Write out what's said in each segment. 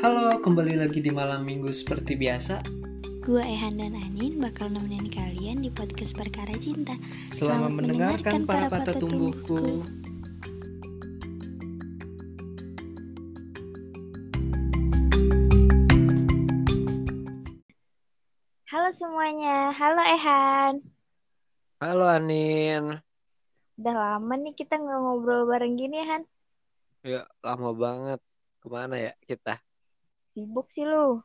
Halo, kembali lagi di malam minggu seperti biasa. Gue Ehan dan Anin bakal nemenin kalian di podcast Perkara Cinta. Selamat, mendengarkan para patah tumbuhku. Halo semuanya, halo Ehan. Halo Anin. Udah lama nih kita nggak ngobrol bareng gini, Han. Ya, lama banget. Ke mana ya kita? Sibuk sih lu.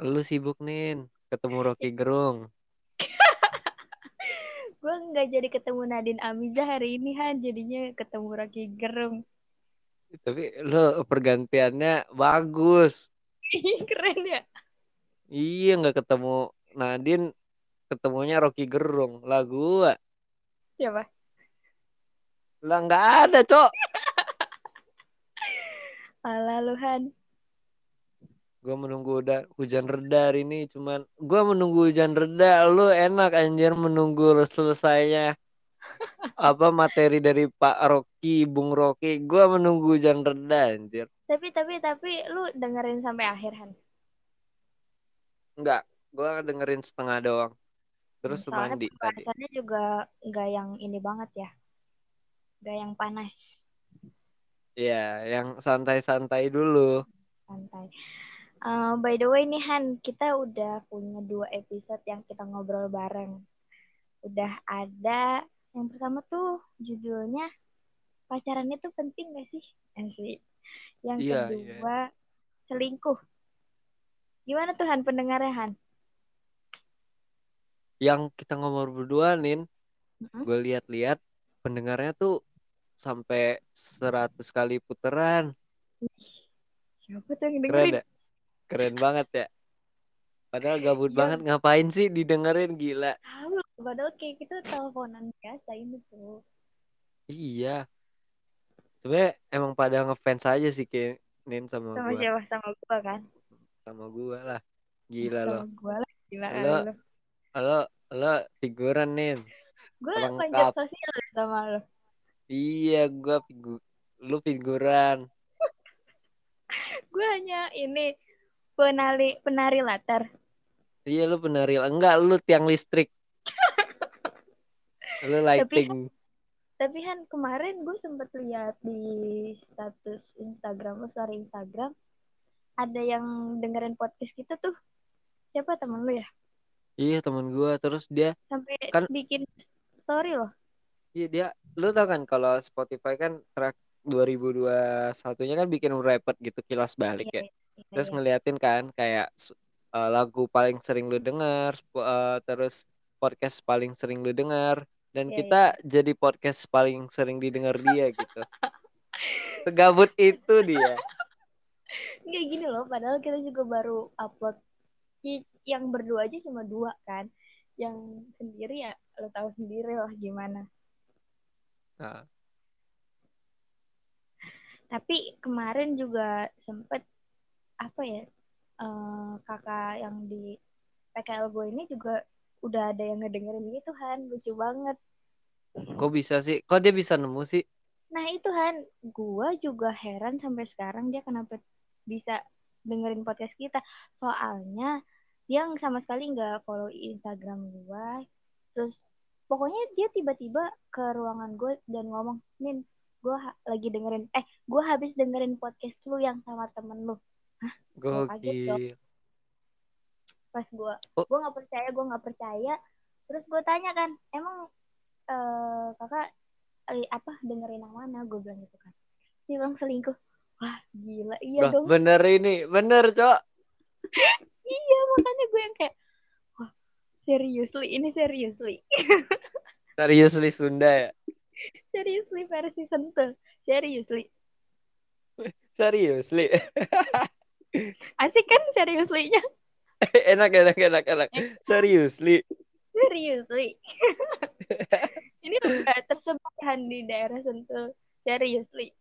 Lu sibuk, Nin. Ketemu Rocky Gerung. Gue nggak jadi ketemu Nadine Amiza hari ini, Han. Jadinya ketemu Rocky Gerung. Tapi lu pergantiannya bagus. Keren ya? Iya, nggak ketemu Nadine, ketemunya Rocky Gerung. Lah gua. Siapa? Lah nggak ada, Cok. Alah lu, Gua menunggu udah hujan reda hari ini cuman gua menunggu hujan reda lu enak anjir menunggu selesainya apa materi dari Pak Rocky Bung Rocky gua menunggu hujan reda anjir Tapi, tapi, tapi lu dengerin sampai akhir, Han. enggak gua dengerin setengah doang terus Soalnya mandi tadi juga nggak yang ini banget ya. Nggak yang panas. Iya yang santai-santai dulu santai. Uh, by the way nih Han, kita udah punya dua episode yang kita ngobrol bareng. Udah ada yang pertama tuh judulnya pacaran itu penting gak sih? Yang Iya, kedua selingkuh. Gimana tuh Han pendengarnya Han? yang kita ngomong berdua Nin Mm-mm. gue lihat-lihat pendengarnya tuh sampai 100 kali puteran Siapa tuh yang Keren dengerin? ya? Keren banget ya. Padahal gabut Iya. banget ngapain sih didengerin gila. Tahu, padahal kayak kita teleponan biasa ini tuh. Iya. Sebenarnya emang pada ngefans aja sih kayak Nin sama, Sama gua. siapa? Sama gua kan? Sama gua lah. Gila Sama loh. gua lah. Gila Lo- lo. Lo lo figuran Nin. Gue lengkap. panjat sosial ya sama lo. Iya, gua figu lu figuran. gue hanya ini penari penari latar. Iya lu penari enggak lu tiang listrik. lu lighting. tapi kan kemarin gue sempet lihat di status Instagram lo story Instagram ada yang dengerin podcast kita tuh. Siapa? Temen lu ya? Iya temen gua. Terus dia sampai Kan- bikin story loh. Iya dia, lu tau kan kalau Spotify kan track 2021-nya kan bikin rapid gitu kilas balik ya. Terus iya. ngeliatin kan kayak uh, lagu paling sering lu denger, uh, terus podcast paling sering lu denger dan Iya, kita jadi podcast paling sering didengar dia gitu. Segabut itu dia. Nggak gini loh padahal kita juga baru upload yang berdua aja cuma dua kan yang sendiri ya lo tahu sendiri lah gimana Nah, Tapi kemarin juga sempet apa ya eh, kakak yang di PKL gue ini juga udah ada yang ngedengerin gitu Han lucu banget. kok bisa sih? Kok dia bisa nemu sih? Nah itu Han gue juga heran sampai sekarang dia kenapa bisa dengerin podcast kita. Soalnya dia sama sekali nggak follow Instagram gue. Terus pokoknya dia tiba-tiba ke ruangan gue dan ngomong Nin gue lagi dengerin eh gue habis dengerin podcast lu yang sama temen lu Dong. Gokil. pas gue Oh. gue nggak percaya gue nggak percaya terus gue tanya kan emang eh, kakak eh, apa dengerin yang mana gue bilang gitu kan dia bilang selingkuh wah gila iya Wah, dong bener ini, bener cok. iya makanya gue yang kayak wah seriously ini seriously Seriously Sunda ya? seriously versi sentuh seriously Seriously. Seriously-nya enak, enak, enak, enak. Seriously. seriously ini udah tersebar di daerah sentuh seriously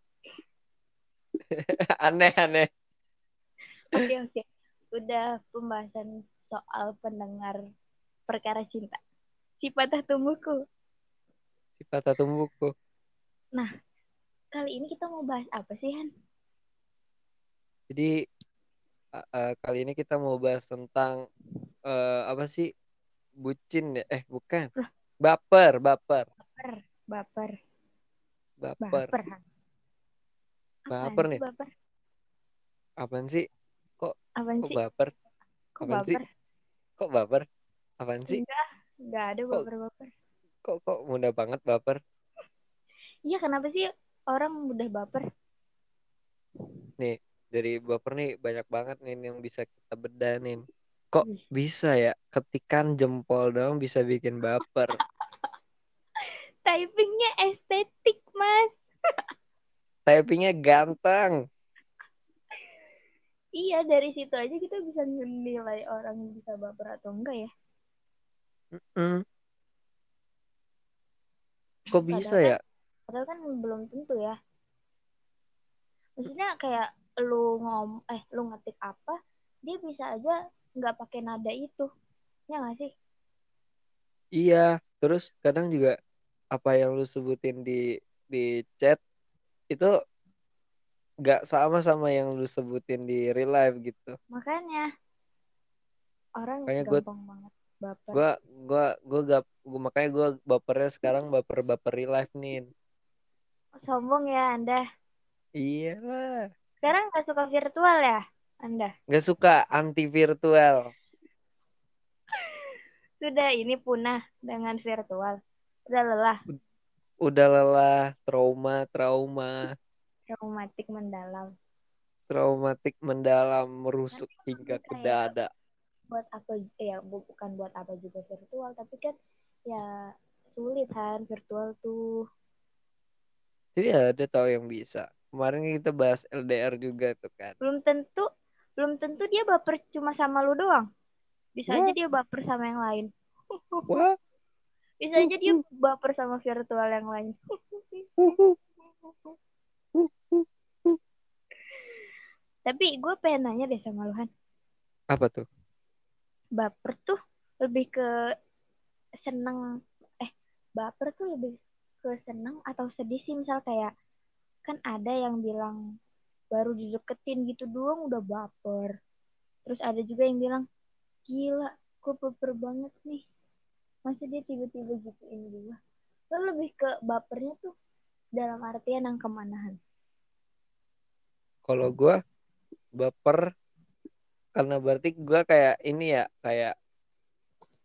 aneh, aneh. Oke oke, udah pembahasan soal pendengar perkara cinta. Si patah tumbuhku. Si patah tumbuhku. Nah, Kali ini kita mau bahas apa sih, Han? Jadi uh, kali ini kita mau bahas tentang uh, apa sih bucin ya? Eh bukan. Baper, baper, Baper, baper, baper. baper. Baper sih nih. Baper. Apaan sih? Apaan Kok sih? baper? Kok apaan sih? baper? Kok baper? Apaan sih? Enggak, enggak ada Kok- baper-baper. Kok kok mudah banget baper? Iya, kenapa sih orang mudah baper? Nih, dari baper nih banyak banget nih yang bisa kita bedanin. Kok Wih. bisa ya ketikan jempol doang bisa bikin baper? Typingnya estetik, Mas. Typingnya ganteng. Iya, dari situ aja kita bisa menilai orang bisa baper atau enggak ya. Mm. Kok bisa Padahal ya? Padahal kan belum tentu ya. Maksudnya kayak lu ngom eh lu ngetik apa, dia bisa aja nggak pakai nada itu. Ya nggak sih? Iya, terus kadang juga apa yang lu sebutin di di chat itu gak sama sama yang lu sebutin di real life gitu. Makanya orang Makanya gua- gampang banget baper. Gua gua gua gak gua, makanya gua bapernya sekarang baper-baper real life nih. Sombong ya Anda. Iyalah. Sekarang nggak suka virtual ya Anda? Gak suka anti virtual. Sudah ini punah dengan virtual. Udah lelah, Udah lelah, trauma, trauma, traumatik mendalam. traumatik mendalam merusuk Tapi hingga ke dada. Buat apa ya bu- bukan buat apa juga virtual, tapi kan ya sulit kan virtual tuh. Jadi ada tahu yang bisa. Kemarin kita bahas LDR juga tuh kan. belum tentu belum tentu dia baper cuma sama lu doang bisa Wah. aja dia baper sama yang lain Wah, bisa aja dia baper sama virtual yang lain tapi gue pengen nanya deh sama lu Han apa tuh? baper tuh lebih ke seneng eh baper tuh lebih ke seneng atau sedih sih misal kayak kan ada yang bilang baru dideketin gitu doang udah baper. Terus ada juga yang bilang gila gue baper banget nih. Masa dia tiba-tiba gituin gue lo lebih ke bapernya tuh dalam artian yang kemanahan. Kalau gua baper karena berarti gua kayak ini ya, kayak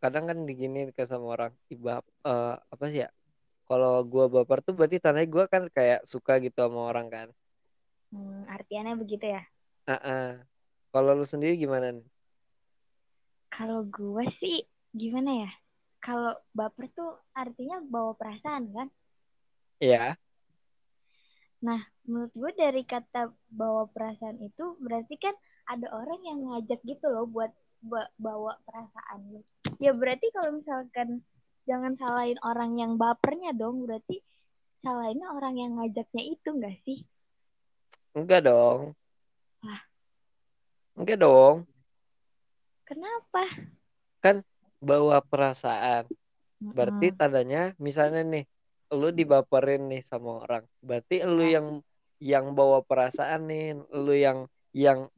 kadang kan digini ke sama orang ibab eh, apa sih ya? Kalau gua baper tuh berarti tandanya gua kan kayak suka gitu sama orang kan. hmm, artiannya begitu ya Ah, Kalau lu sendiri gimana nih? Kalau gue sih gimana ya? Kalau baper tuh artinya bawa perasaan kan? Ya, Menurut gue dari kata bawa perasaan itu berarti kan ada orang yang ngajak gitu loh buat ba- bawa perasaan. Ya berarti kalau misalkan jangan salahin orang yang bapernya dong, berarti salahinnya orang yang ngajaknya itu enggak sih? enggak dong. Lah. Enggak dong. Kenapa? Bawa perasaan. Berarti tandanya misalnya nih, lu dibaperin nih sama orang. Berarti lu Ya. yang yang bawa perasaan nih, lu yang yang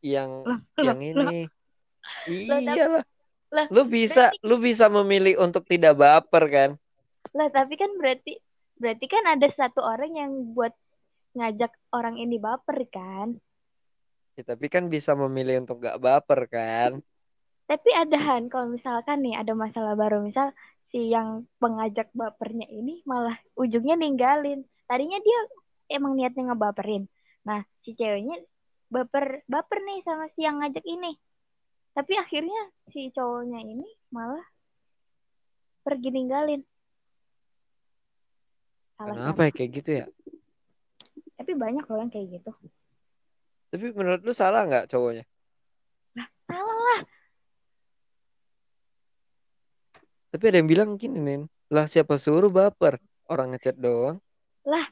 yang Lah, yang lah, ini. Tapi- Iyalah. Lah, Lu bisa lu bisa memilih untuk tidak baper kan? Lah tapi kan berarti berarti kan ada satu orang yang buat ngajak orang ini baper kan? Ya, tapi kan bisa memilih untuk gak baper kan? Tapi ada Han, kalau misalkan nih ada masalah baru, misal si yang pengajak bapernya ini malah ujungnya ninggalin. Tadinya dia emang niatnya ngebaperin. Nah, si ceweknya baper baper nih sama si yang ngajak ini. Tapi akhirnya si cowoknya ini malah pergi ninggalin. Salah Kenapa ya kayak gitu ya? Tapi banyak loh yang kayak gitu. Tapi menurut lu salah nggak cowoknya? Salah lah. Tapi ada yang bilang gini nih, lah siapa suruh baper? Orang ngechat doang.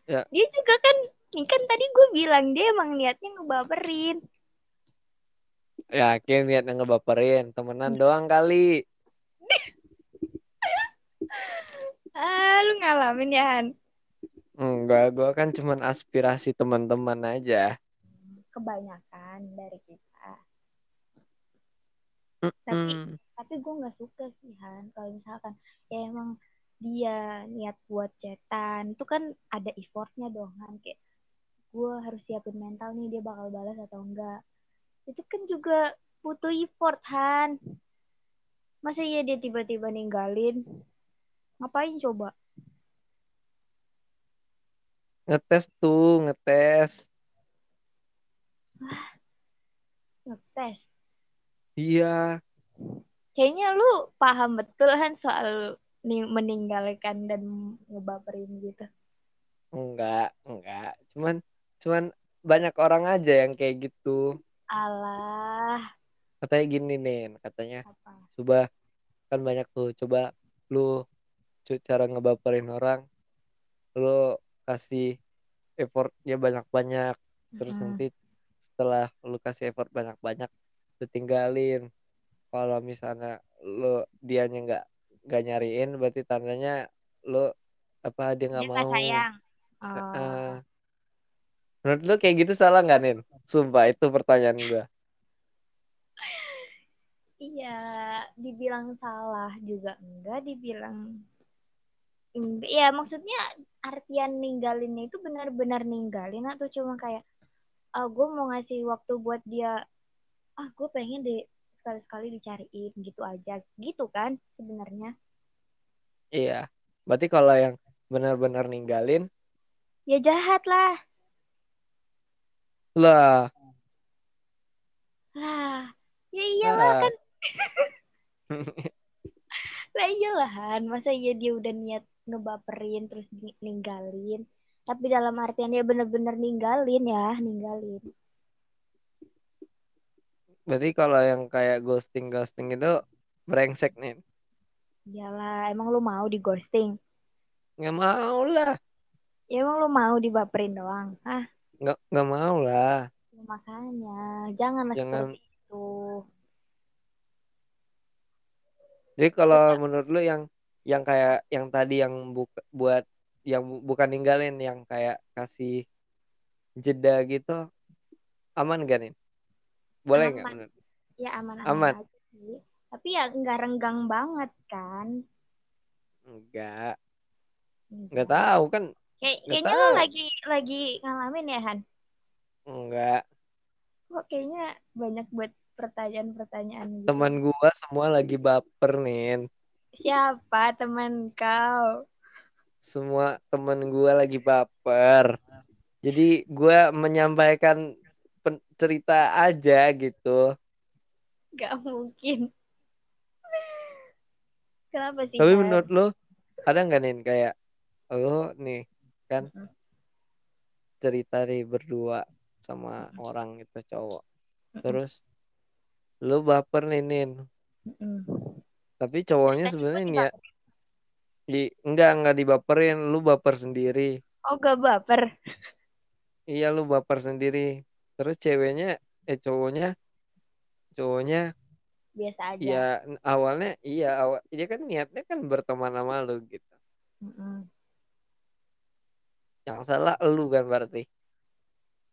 Dia juga kan, ini kan tadi gue bilang dia emang niatnya ngebaperin. Yakin niatnya ngebaperin, temenan doang kali. Ah, lu ngalamin ya Han. Enggak, gua kan cuman aspirasi teman-teman aja. kebanyakan dari kita tapi Mm-mm. tapi gue nggak suka sih Han kalau misalkan ya emang dia niat buat cetan itu kan ada effortnya dong Han kayak gue harus siapin mental nih dia bakal balas atau enggak itu kan juga butuh effort Han. Masa iya dia tiba-tiba ninggalin? Ngapain coba? Ngetes tuh ngetes. Ngetes. Iya. Kayaknya lu paham betul Han soal ning- meninggalkan dan ngebaperin gitu. Enggak enggak. Cuman cuman banyak orang aja yang kayak gitu alah. Katanya gini nih katanya apa? Coba kan banyak tuh coba lu cara ngebaperin orang lu kasih effortnya banyak-banyak terus Mm-mm. nanti setelah lu kasih effort banyak-banyak lu tinggalin. Kalau misalnya lu dianya nggak nggak nyariin berarti tandanya lu apa dia nggak mau. sayang. Oh. Menurut lu kayak gitu salah nggak nin sumpah itu pertanyaan gua Iya, dibilang salah juga enggak, dibilang enggak. Ya, maksudnya artian ninggalinnya itu benar-benar ninggalin atau cuma kayak, ah gue mau ngasih waktu buat dia, ah gue pengen deh sekali-sekali dicariin gitu aja, gitu kan sebenarnya. iya berarti kalau yang benar-benar ninggalin Ya jahat lah, lah lah. Ya iyalah lah kan, lah iyalah. Masa iya dia udah niat ngebaperin terus ni- ninggalin. Tapi dalam artian dia bener-bener ninggalin ya, ninggalin. berarti kalau yang kayak ghosting ghosting itu brengsek nih Iyalah, emang lu mau di ghosting? nggak mau lah Ya emang lu mau dibaperin doang? Hah? Nggak nggak mau lah Ya, makanya, Jangan. seperti itu. jadi kalau menurut lu yang yang kayak yang tadi yang buka, buat yang bu- bukan ninggalin yang kayak kasih jeda gitu aman gak nih boleh nggak Aman. menurut Ya aman-aman Aman. aja sih. Tapi ya enggak renggang banget kan? enggak Enggak. nggak tahu kan Nggak kayaknya tahu. lagi lagi ngalamin ya Han? enggak Kok kayaknya banyak buat pertanyaan-pertanyaan gitu. teman gua semua lagi baper nih Siapa teman kau? semua temen gue lagi baper jadi gue menyampaikan cerita aja gitu Gak mungkin. Kenapa sih? tapi menurut lo ada nggak nih kayak lo nih kan Mm-mm. cerita nih berdua sama orang itu cowok Mm-mm. terus lo baper nih Nin Mm-mm. tapi cowoknya sebenarnya niat di enggak enggak dibaperin lu baper sendiri Oh gak baper. iya lu baper sendiri terus ceweknya eh cowoknya cowoknya Biasa aja. ya awalnya iya awal dia kan niatnya kan berteman sama lu gitu. Yang salah lu kan berarti.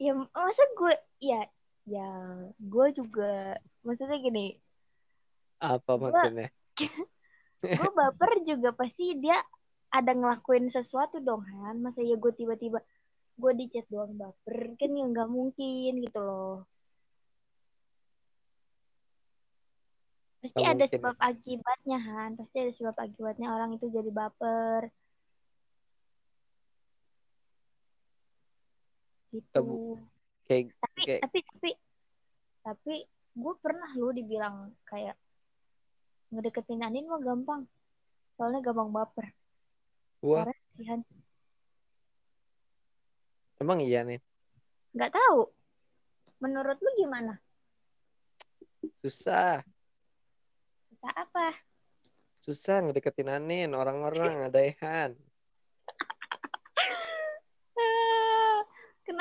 Ya masa gue ya ya gue juga maksudnya gini. Apa maksudnya? gue baper juga pasti dia ada ngelakuin sesuatu dong Han. Masa ya gue tiba-tiba gue di chat doang baper kan ya nggak mungkin gitu loh. Pasti Nggak ada mungkin. sebab akibatnya Han. Pasti ada sebab akibatnya orang itu jadi baper gitu. Kayak tapi kayak tapi tapi tapi gue pernah lu dibilang kayak ngedeketin Anin mah gampang. Soalnya gampang baper. Han. emang iya nih nggak tahu. Menurut lu gimana? Susah. Bisa apa? Susah ngedeketin Anin orang-orang ada Ehan Ah,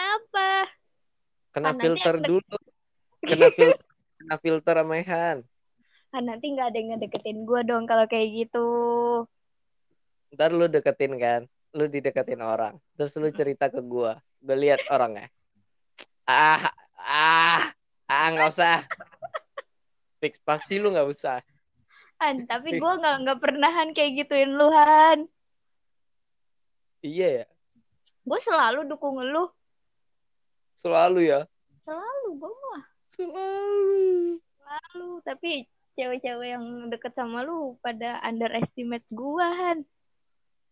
kenapa? Kena filter dulu. Kena filter kena filter sama Ehan ah, nanti nggak ada yang ngedeketin gue dong kalau kayak gitu. Ntar lu deketin kan? Lu dideketin orang. Terus lu cerita ke gua. Gue lihat orangnya. Ah Ah, ah nggak usah. Fix pasti lu nggak usah. Han, tapi gue nggak nggak pernahan kayak gituin lu Han. Iya ya, Gue selalu dukung lu. Selalu ya. Selalu gue mah Selalu. selalu. Tapi cewek-cewek yang deket sama lu pada underestimate gue Han.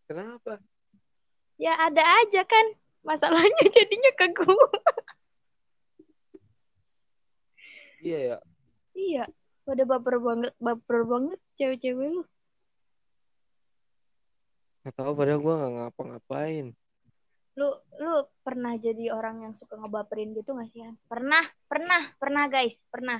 Kenapa? Ya ada aja kan masalahnya jadinya ke gue. Iya ya. iya. Pada baper banget, baper banget cewek-cewek lu. Gak tahu padahal gue nggak ngapa-ngapain. Lu lu pernah jadi orang yang suka ngebaperin gitu gak sih Han? Pernah, pernah, pernah guys, pernah.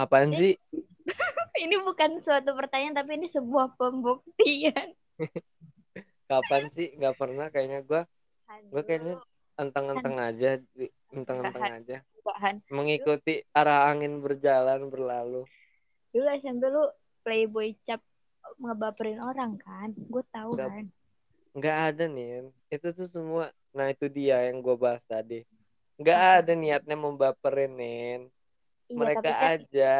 Apaan sih? Ini bukan suatu pertanyaan tapi ini sebuah pembuktian. Kapan sih? Gak pernah kayaknya gue. Gue kayaknya enteng-enteng aja, enteng-enteng aja. Han. Mengikuti arah angin berjalan berlalu. Dulu SMP lu playboy cap ngebaperin orang kan? Gue tahu kan. Nggak ada nih. Itu tuh semua. Nah itu dia yang gue bahas tadi. Nggak ada niatnya membaperin, Nin. Iya, Mereka tapi kan, aja.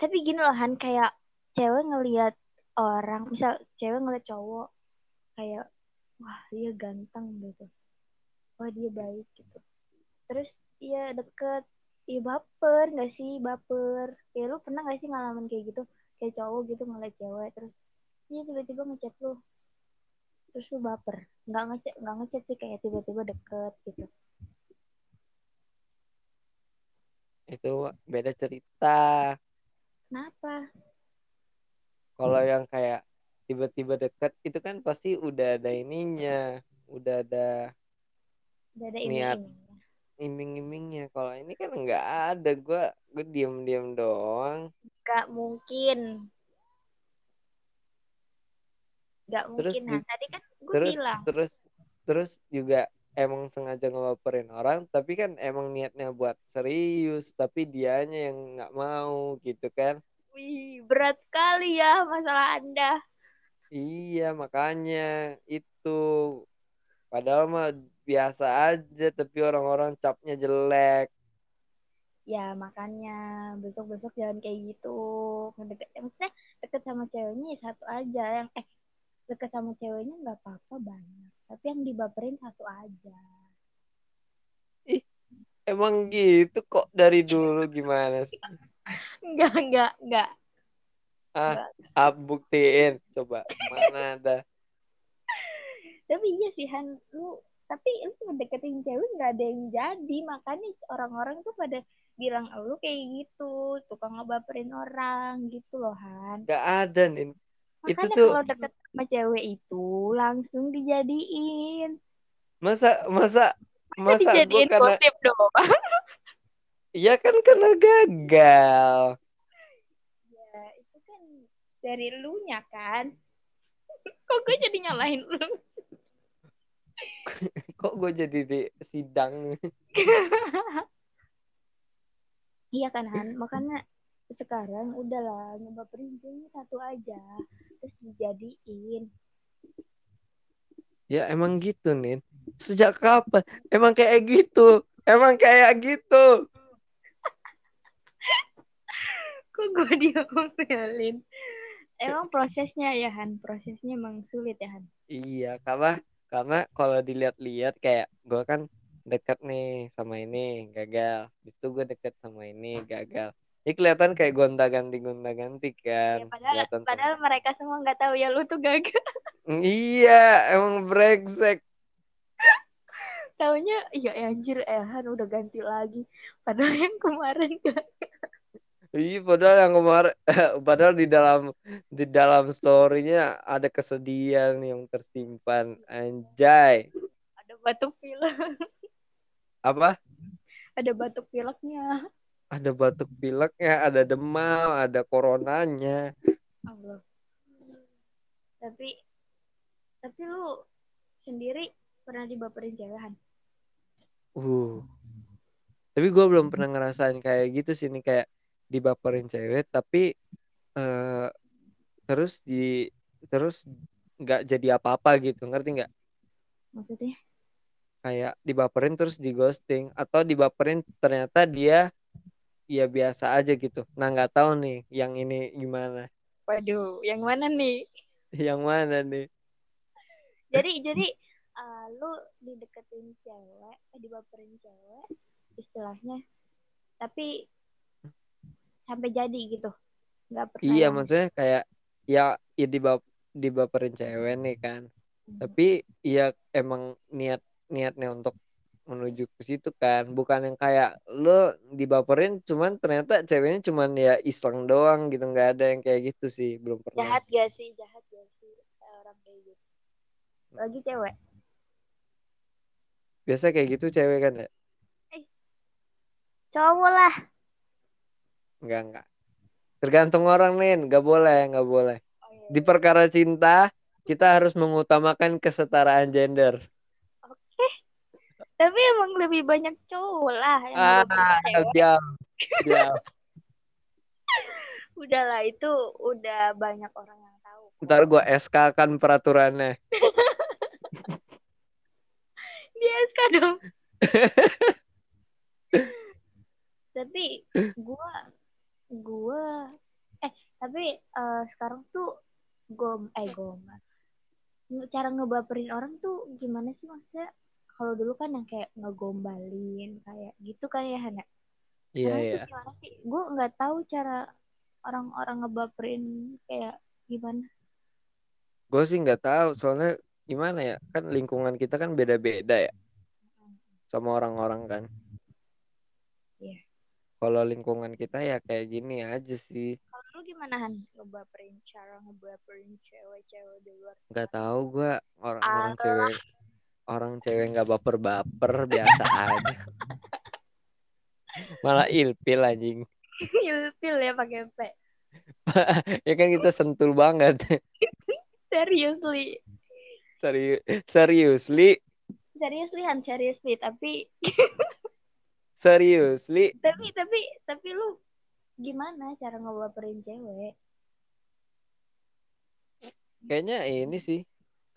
tapi gini loh Han, kayak cewek ngelihat orang, misal cewek ngeliat cowok kayak wah dia ganteng gitu. Wah dia baik gitu. Terus iya deket, iya baper nggak sih baper. Ya lu pernah nggak sih ngalamin kayak gitu? Kayak cowok gitu ngeliat cewek terus iya tiba-tiba ngechat lu. Terus lu baper. Nggak ngechat, nggak ngechat sih kayak tiba-tiba deket gitu. Itu beda cerita. Kenapa? Kalau yang kayak tiba-tiba deket itu kan pasti udah ada ininya. Udah ada Udah ada Niat. iming-imingnya. Kalau ini kan nggak ada. Gue gue diem-diem doang. Gak mungkin. Gak Terus mungkin. di- Nah, tadi kan gue terus bilang. terus terus juga emang sengaja ngebaperin orang tapi kan emang niatnya buat serius tapi dianya yang nggak mau gitu kan Wih, berat sekali ya masalah Anda. iya makanya itu padahal mah biasa aja tapi orang-orang capnya jelek Ya, makanya besok-besok jangan kayak gitu. Ya, maksudnya deket sama ceweknya ya satu aja. Yang eh deket sama ceweknya nggak apa-apa banyak. Tapi yang dibaperin satu aja. emang gitu kok dari dulu gimana sih Enggak, enggak, enggak. ah ah, buktiin coba mana ada Tapi iya sih Han, lu tapi lu ngedeketin cewek nggak ada yang jadi. Makanya orang-orang tuh pada bilang lu kayak gitu, tukang ngebaperin orang gitu loh Han. nggak ada nih itu Makanya tuh kalau deket sama cewek itu langsung dijadiin. masa masa masa dijadiin karena gosip doang. Iya kan karena gagal. Ya, itu kan dari lu nya kan. Kok gue jadi nyalahin lu? Kok gue jadi di sidang? Iya kan Han, makanya sekarang udahlah nyoba perinciannya satu aja terus dijadiin Ya emang gitu nih. Sejak kapan? Emang kayak gitu. Emang kayak gitu. kok gue diomelin emang prosesnya ya Han prosesnya emang sulit ya Han Iya, karena karena kalau dilihat-lihat kayak gue kan deket nih sama ini gagal. Habis itu gue deket sama ini gagal. Ini kelihatan kayak gonta-ganti gonta-ganti kan. ya, padahal Kelihatan padahal mereka semua nggak tahu ya lu tuh gagal Iya, emang brengsek. taunya iya ya anjir Elhan udah ganti lagi padahal yang kemarin gak Iya, padahal yang kemarin, padahal di dalam di dalam story-nya ada kesedihan yang tersimpan. Anjay. ada batuk pilek Apa? ada batuk pileknya Ada batuk pileknya, ada demam, ada coronanya. Allah tapi tapi lu sendiri pernah dibaperin cewek Han Uh. Tapi gue belum pernah ngerasain kayak gitu sih nih kayak dibaperin cewek tapi eh terus di terus nggak jadi apa-apa gitu ngerti nggak? maksudnya kayak dibaperin terus di ghosting atau dibaperin ternyata dia ya biasa aja gitu nah nggak tahu nih yang ini gimana Waduh, yang mana nih? yang mana nih Jadi jadi uh, lu dideketin cewek, eh, dibaperin cewek, istilahnya, tapi sampai jadi gitu, nggak percaya. iya maksudnya kayak ya ya dibap dibaperin cewek nih kan Hmm. tapi ya emang niat niatnya untuk menuju ke situ kan bukan yang kayak lo dibaperin cuman ternyata ceweknya cuman ya iseng doang gitu nggak ada yang kayak gitu sih belum pernah Jahat gak sih, jahat gak sih orang kayak gitu. Lagi cewek. biasa kayak gitu cewek kan ya Cowok lah. nggak nggak tergantung orang nih nggak boleh nggak boleh Oh, iya. di perkara cinta kita harus mengutamakan kesetaraan gender. Tapi emang lebih banyak cowok lah yang ah cewek. diam diam Udahlah itu udah banyak orang yang tahu. ntar gua SK kan peraturannya Di SK dong. tapi gua gua eh tapi eh, sekarang tuh gom eh Nge- cara ngebaperin orang tuh gimana sih maksudnya kalau dulu kan yang kayak ngegombalin kayak gitu kan ya Hana? Iya iya. gimana sih? Gue nggak tahu cara orang-orang ngebaperin kayak gimana. Gue sih nggak tahu soalnya gimana ya? Kan lingkungan kita kan beda-beda ya sama orang-orang kan. Iya. kalau lingkungan kita ya kayak gini aja sih. Kalau lu gimana Han? Ngebaperin cara ngebaperin cewek-cewek di luar nggak tahu gue orang-orang cewek orang cewek nggak baper-baper biasa aja. Malah ilpil anjing. Ilfil ya pakai P. Ya kan kita sentul banget. Seriously. Serius seriously? Seriously Han seriously. Tapi seriously? Tapi tapi tapi lu gimana cara ngebaperin cewek? Kayaknya ini sih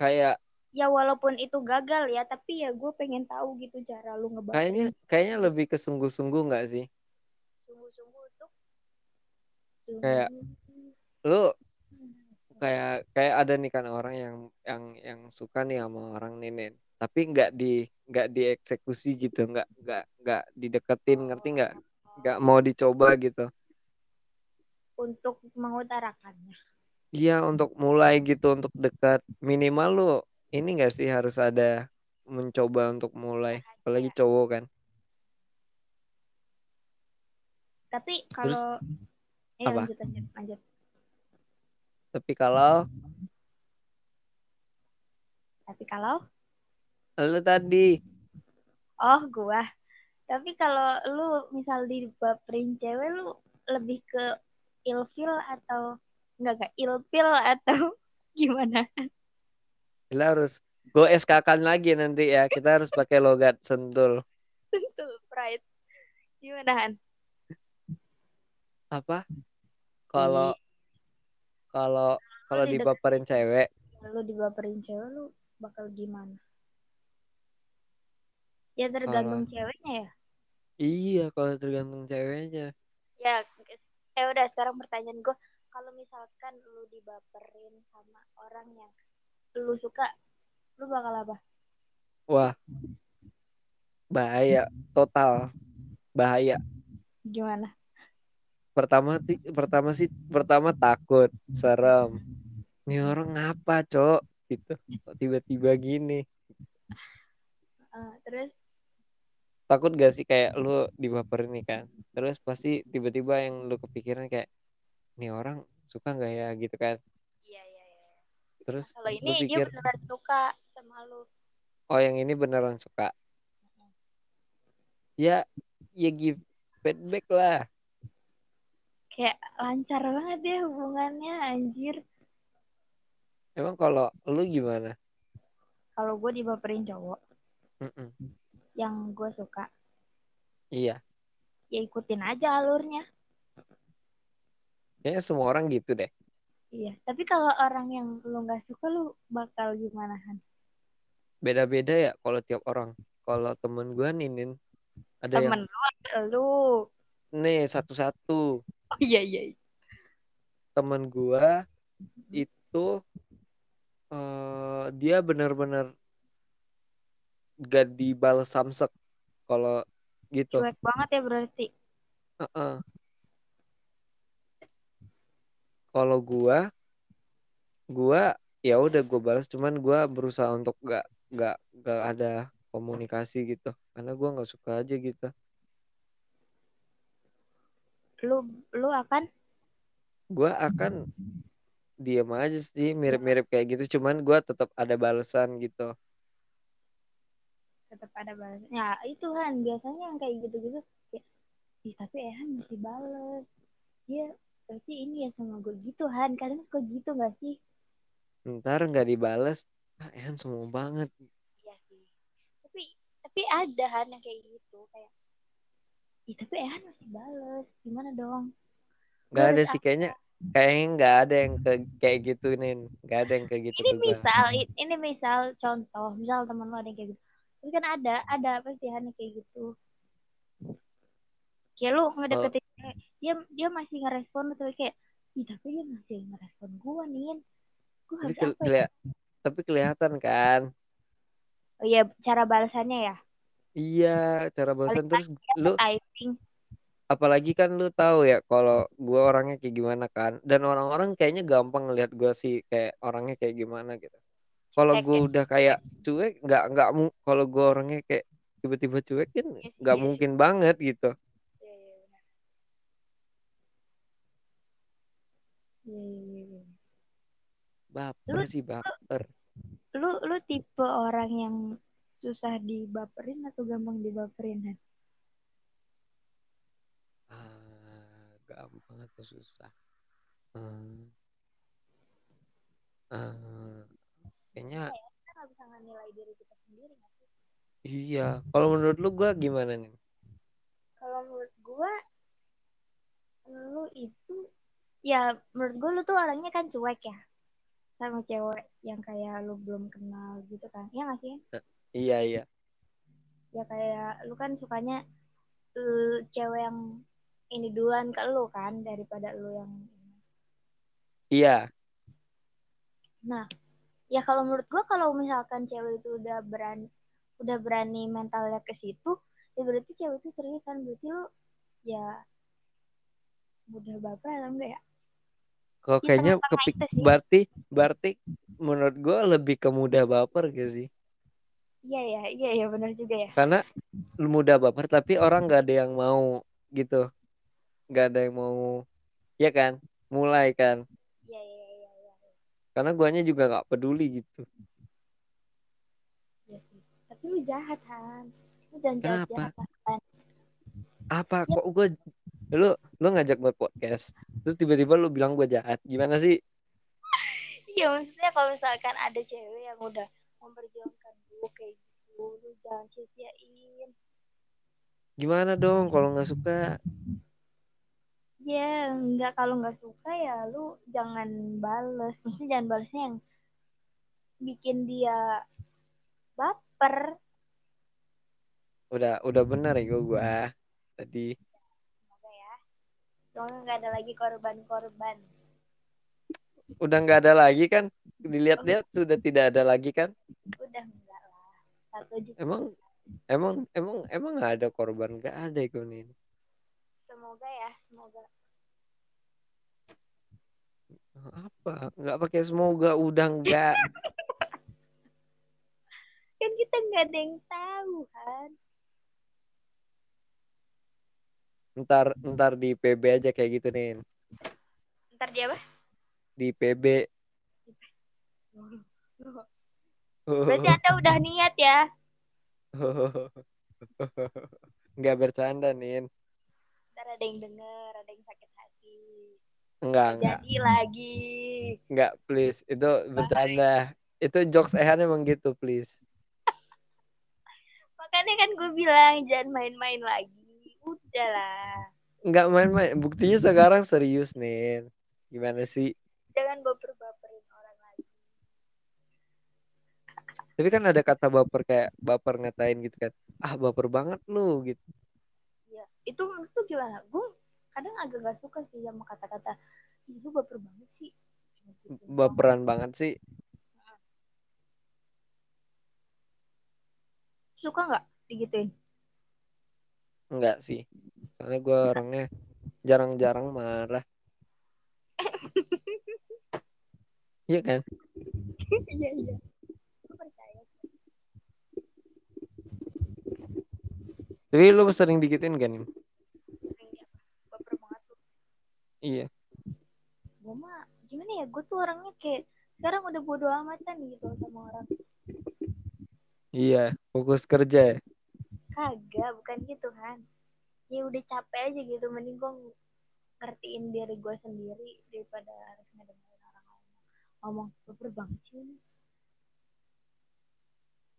kayak ya walaupun itu gagal ya tapi ya gue pengen tahu gitu cara lu kayaknya ngebaperin kayaknya lebih ke sungguh-sungguh nggak sih? Sungguh-sungguh untuk Kayak- lu kayak kayak ada nih kan orang yang yang yang suka nih sama orang nenek tapi nggak di nggak dieksekusi gitu nggak nggak nggak dideketin ngerti nggak? Nggak mau dicoba gitu. Untuk mengutarakannya. Iya untuk mulai gitu untuk dekat. Minimal lu ini nggak sih harus ada mencoba untuk mulai? Apalagi cowok kan. Tapi Terus, kalau eh apa? lanjut lanjut lanjut. Tapi kalau tapi kalau? Lu tadi. Oh gua. Tapi kalau lu misal dibaperin cewek lu lebih ke ilfil atau enggak enggak ilfil atau gimana kita harus gue SK kan lagi nanti ya. Kita harus pakai logat sentul. Sentul pride. Gimana Han? Apa? Kalau kalau kalau dibaperin cewek. Lu dibaperin cewek lu bakal gimana? Ya tergantung ceweknya ya. Iya kalau tergantung ceweknya. Ya eh udah sekarang pertanyaan gue kalau misalkan lu dibaperin sama orang yang lu suka lu bakal apa? Wah bahaya total bahaya. Gimana? Pertama sih pertama sih pertama takut serem. Ini orang ngapa cok? Gitu Kok tiba-tiba gini? Eh, terus? Takut gak sih kayak lu dibaperin nih kan? Terus pasti tiba-tiba yang lu kepikiran kayak ini orang suka nggak ya? Gitu kan terus kalau ini dia pikir beneran suka sama lu. Oh yang ini beneran suka. Ya ya give feedback lah. Kayak lancar banget ya hubungannya anjir. Emang kalau lu gimana? Kalau gue dibaperin cowok. Mm-mm. yang gue suka. Iya. Ya ikutin aja alurnya. Kayaknya semua orang gitu deh iya tapi kalau orang yang lu nggak suka lu bakal gimana Han beda-beda ya kalau tiap orang kalau temen gue nih Nin, ada yang Temen lu, apa lu. nih satu-satu Oh iya iya. iya. temen gue itu eh dia bener-bener gak dibales samsek kalau gitu. Cuek banget ya berarti. Heeh. Kalau gua, gua ya udah gua balas, cuman gua berusaha untuk gak gak gak ada komunikasi gitu, karena gua nggak suka aja gitu. Lu lu akan Gua akan diam aja sih, mirip-mirip kayak gitu, cuman gua tetap ada balasan gitu. tetap ada balas. Ya itu kan biasanya yang kayak gitu-gitu. Ih, tapi Ehan masih bales. Dia berarti ini ya sama gue gitu Han. Kadang kok gitu gak sih? Ntar nggak dibales, ah Ehan sombong banget. Iya sih. Tapi tapi ada Han yang kayak gitu kayak Ih, tapi Ehan masih bales. Gimana dong? Nggak ada sih kayaknya, kayaknya nggak ada yang ke, kayak gitu nih, nggak ada yang kayak gitu ini gua. misal ini misal contoh misal teman lo ada yang kayak gitu tapi kan ada ada pasti Han kayak gitu kayak lu ngedeketin cewek, dia dia masih ngerespon tapi kayak Ih, tapi dia masih ngerespon gua nih Tapi, harus ke- apa ya kelia- tapi kelihatan kan. oh iya cara balasannya ya Iya, cara balasan terus ya, lu typing apalagi kan lu tahu ya kalau gua orangnya kayak gimana kan dan orang-orang kayaknya gampang ngelihat gua sih kayak orangnya kayak gimana gitu. Kalau ya? udah kayak cuek nggak nggak kalau gua orangnya kayak tiba-tiba cuek kan Iya nggak iya mungkin banget gitu. Iya, iya, benar. Iya. Baper sih baper. lu lu tipe orang yang susah dibaperin atau gampang dibaperin Han? Ah, gampang atau susah? Hmm. Ah, kayaknya kita nggak bisa nilai diri kita sendiri nggak sih iya. Kalau menurut lu gua gimana nih? kalau menurut gua lu itu ya menurut gua lu tuh orangnya kan cuek ya. Sama cewek yang kayak lu belum kenal gitu kan. Ya nggak sih? Iya iya. ya kayak lu kan sukanya eh, cewek yang ini duluan ke lu kan daripada lu yang Iya. nah ya kalau menurut gua kalau misalkan cewek itu udah berani udah berani mentalnya ke situ ya berarti cewek itu seriusan. Berarti lu ya mudah baper atau enggak ya Kalau Di kayaknya kepik berarti berarti menurut gua lebih ke mudah baper gak sih? iya ya iya ya benar juga ya Karena mudah baper tapi orang nggak ada yang mau gitu. nggak ada yang mau ya kan? Mulai kan. iya iya iya iya Karena guanya juga nggak peduli gitu. iya sih tapi lu jahat Han lu jangan jahat Kenapa? jahat Han Apa kok gua lu lu ngajak gue podcast terus tiba-tiba lu bilang gue jahat gimana sih? Iya maksudnya kalau misalkan ada cewek yang udah memperjuangkan lu kayak gitu lu jangan sia-siain. Gimana dong kalau nggak suka? Ya nggak kalau nggak suka ya lu jangan bales. Maksudnya jangan balesnya yang bikin dia baper. Udah udah benar ya gua tadi. ya soalnya nggak ada lagi korban-korban. Udah nggak ada lagi kan? Dilihat-lihat sudah tidak ada lagi kan? Udah enggak lah. Satu juta emang emang emang emang nggak ada korban? Nggak ada itu nih semoga ya semoga. Apa? Nggak pakai semoga udah nggak. Kan kita nggak ada yang tahu kan ntar ntar di PB aja kayak gitu nih ntar dia apa? Di PB berarti anda udah niat ya? Nggak bercanda nih ntar ada yang denger ada yang sakit hati. Nggak nggak jadi lagi. Nggak please. Itu bercanda. Itu jokes Ehan emang gitu please. Makanya kan gue bilang jangan main-main lagi udahlah nggak main-main buktinya sekarang serius nih gimana sih jangan baper-baperin orang lagi Tapi kan ada kata baper kayak baper ngatain gitu kan. Ah baper banget lu gitu. Iya. Itu menurut lu gimana? Gue kadang agak gak suka sih sama kata-kata "Ih, lu baper banget sih. Gitu. Baperan banget sih. Suka nggak digituin? Enggak sih. Soalnya gue orangnya jarang-jarang marah. Iya kan? Iya iya. Tapi lu sering dikitin kan? Banget tuh. Iya. Gue mah gimana ya? Gue tuh orangnya kayak sekarang udah bodo amatan gitu sama orang. Iya. Fokus kerja ya. Kagak, bukan gitu kan. Ya udah capek aja gitu. Mending gue ngertiin diri gue sendiri daripada harus ngedengerin orang lain ngomong baper banget sih ini.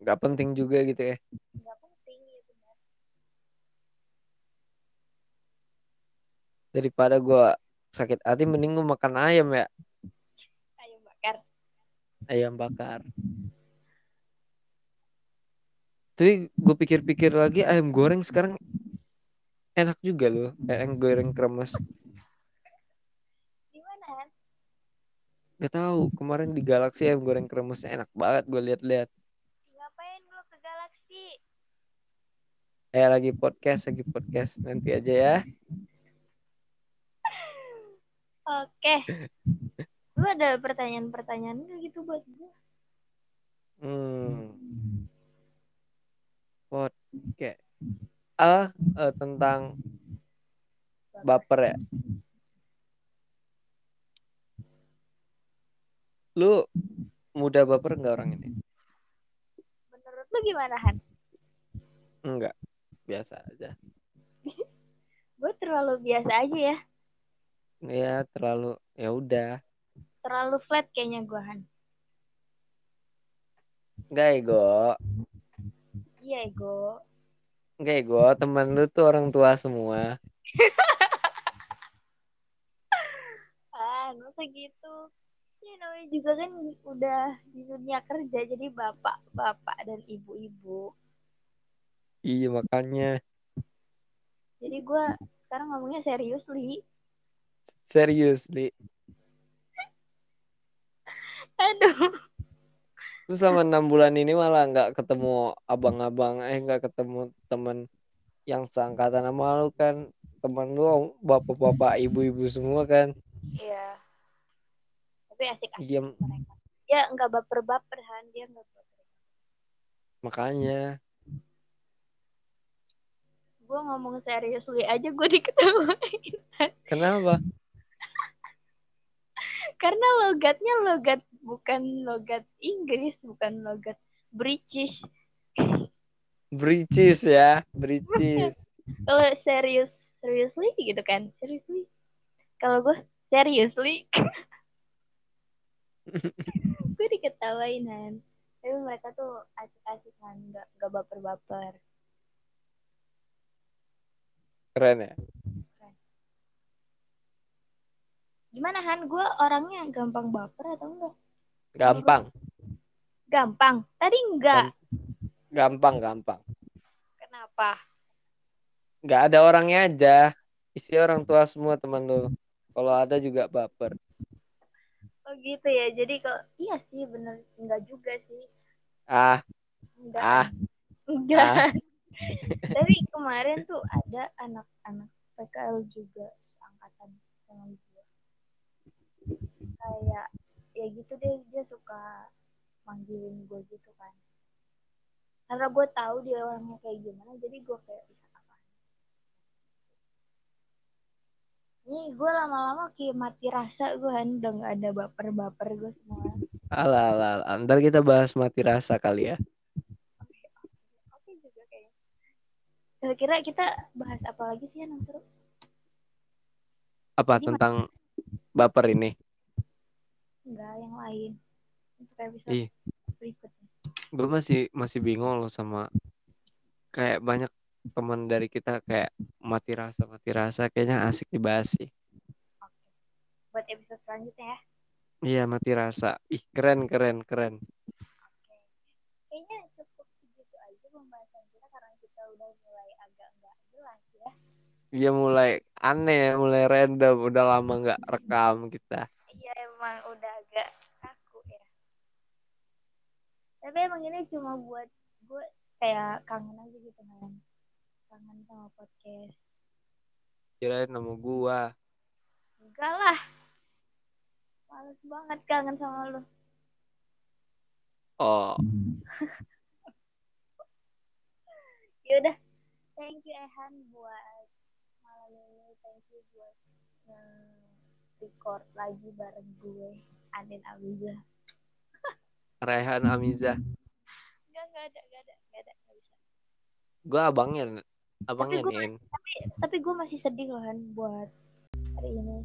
Gak penting juga gitu ya. Nggak penting ya benar. Daripada gue sakit hati mending gue makan ayam ya. Ayam bakar. Ayam bakar. Tapi gue pikir-pikir lagi ayam goreng sekarang enak juga loh. Ayam goreng kremes. Gimana? Gak tahu kemarin di Galaxy ayam goreng kremesnya enak banget gue lihat-lihat. Ngapain lu ke galaksi? Eh lagi podcast, lagi podcast nanti aja ya. Oke. Lu ada pertanyaan-pertanyaan gitu buat gue? Hmm. Podcast. Ah, eh, tentang baper ya. Lu mudah baper nggak orang ini? Menurut lu gimana Han? Enggak, biasa aja. Gue terlalu biasa aja ya. Ya terlalu ya udah. Terlalu flat kayaknya gue Han. Enggak ego, Iya ego. enggak ego. Temen lu tuh orang tua semua. Ah, masa gitu. Ya namanya juga kan udah di dunia kerja jadi bapak-bapak dan ibu-ibu. Iya makanya Jadi gue sekarang ngomongnya serius li. serius li. Aduh. Terus selama enam bulan ini malah nggak ketemu abang-abang, eh nggak ketemu temen yang seangkatan sama lu kan. Temen lu bapak-bapak, ibu-ibu semua kan. Iya. Tapi asik-asik Iya mereka. Ya nggak baper-baper Han, dia nggak baper. makanya. Gue ngomong serius aja gue diketawain. Kenapa? Karena logatnya logat bukan logat Inggris, bukan logat British. Bricis ya, Bricis. Kalau serius, seriously gitu kan, seriously. Kalau gue seriously, gue diketawain kan. Tapi mereka tuh asik-asik kan, nggak nggak baper-baper. Keren ya. Gimana Han? Gue orangnya gampang baper atau enggak? Gampang, Gampang. Tadi enggak. gampang, gampang. Kenapa? Nggak ada orangnya aja. Isi orang tua semua teman lu. Kalau ada juga baper. Oh gitu ya. Jadi kok iya sih bener enggak juga sih. Ah, Enggak. ah, Enggak. Tapi kemarin tuh ada anak-anak PKL juga angkatan sama. Kayak ya gitu deh dia suka manggilin gue gitu kan. Karena gue tahu dia orangnya kayak gimana, jadi gue kayak bisa apa. Nih gue lama-lama kayak mati rasa gue kan udah nggak ada baper-baper gue semua. alah, alah, alah. Ntar kita bahas mati rasa kali ya. Oke juga kayaknya. Kira-kira kita bahas apa lagi sih yang seru? Apa Gimana? tentang baper ini? Enggak, yang lain. Untuk episode Ih. berikutnya. Gue masih masih bingung loh sama kayak banyak teman dari kita kayak mati rasa mati rasa kayaknya asik dibahas sih. Oke. Buat episode selanjutnya ya. Iya mati rasa. Ih keren keren keren. Oke udah mulai agak nggak jelas ya Dia mulai aneh, mulai random, udah lama nggak rekam kita. iya emang udah agak kaku ya. Tapi emang ini cuma buat gue kayak kangen aja gitu kan kangen sama podcast. Kirain nama gua. enggak lah. Males banget kangen sama lu. Oh, yaudah. Thank you Ehan buat malam ini thank you buat eh, record lagi bareng gue Anin Abiza Rehan Amiza. enggak enggak ada enggak ada enggak ada enggak bisa Gua abangnya, abangnya gua- Nin. tapi gue masih sedih loh Han buat hari ini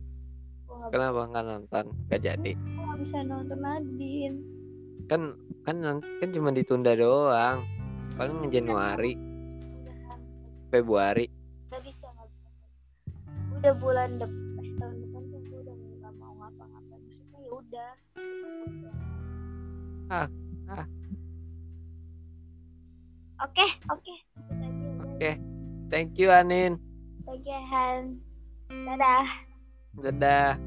gue nggak Kenapa nggak nonton? Gak jadi. gua nggak bisa nonton Nadine Kan kan kan cuma ditunda doang. Paling Januari, udah Han Februari. nggak bisa udah bulan depan tahun depan tuh gue udah nggak mau ngapa-ngapain maksudnya ya udah Ah, ah. oke oke. Oke. Thank you Anin. Thank you Han dadah Dadah.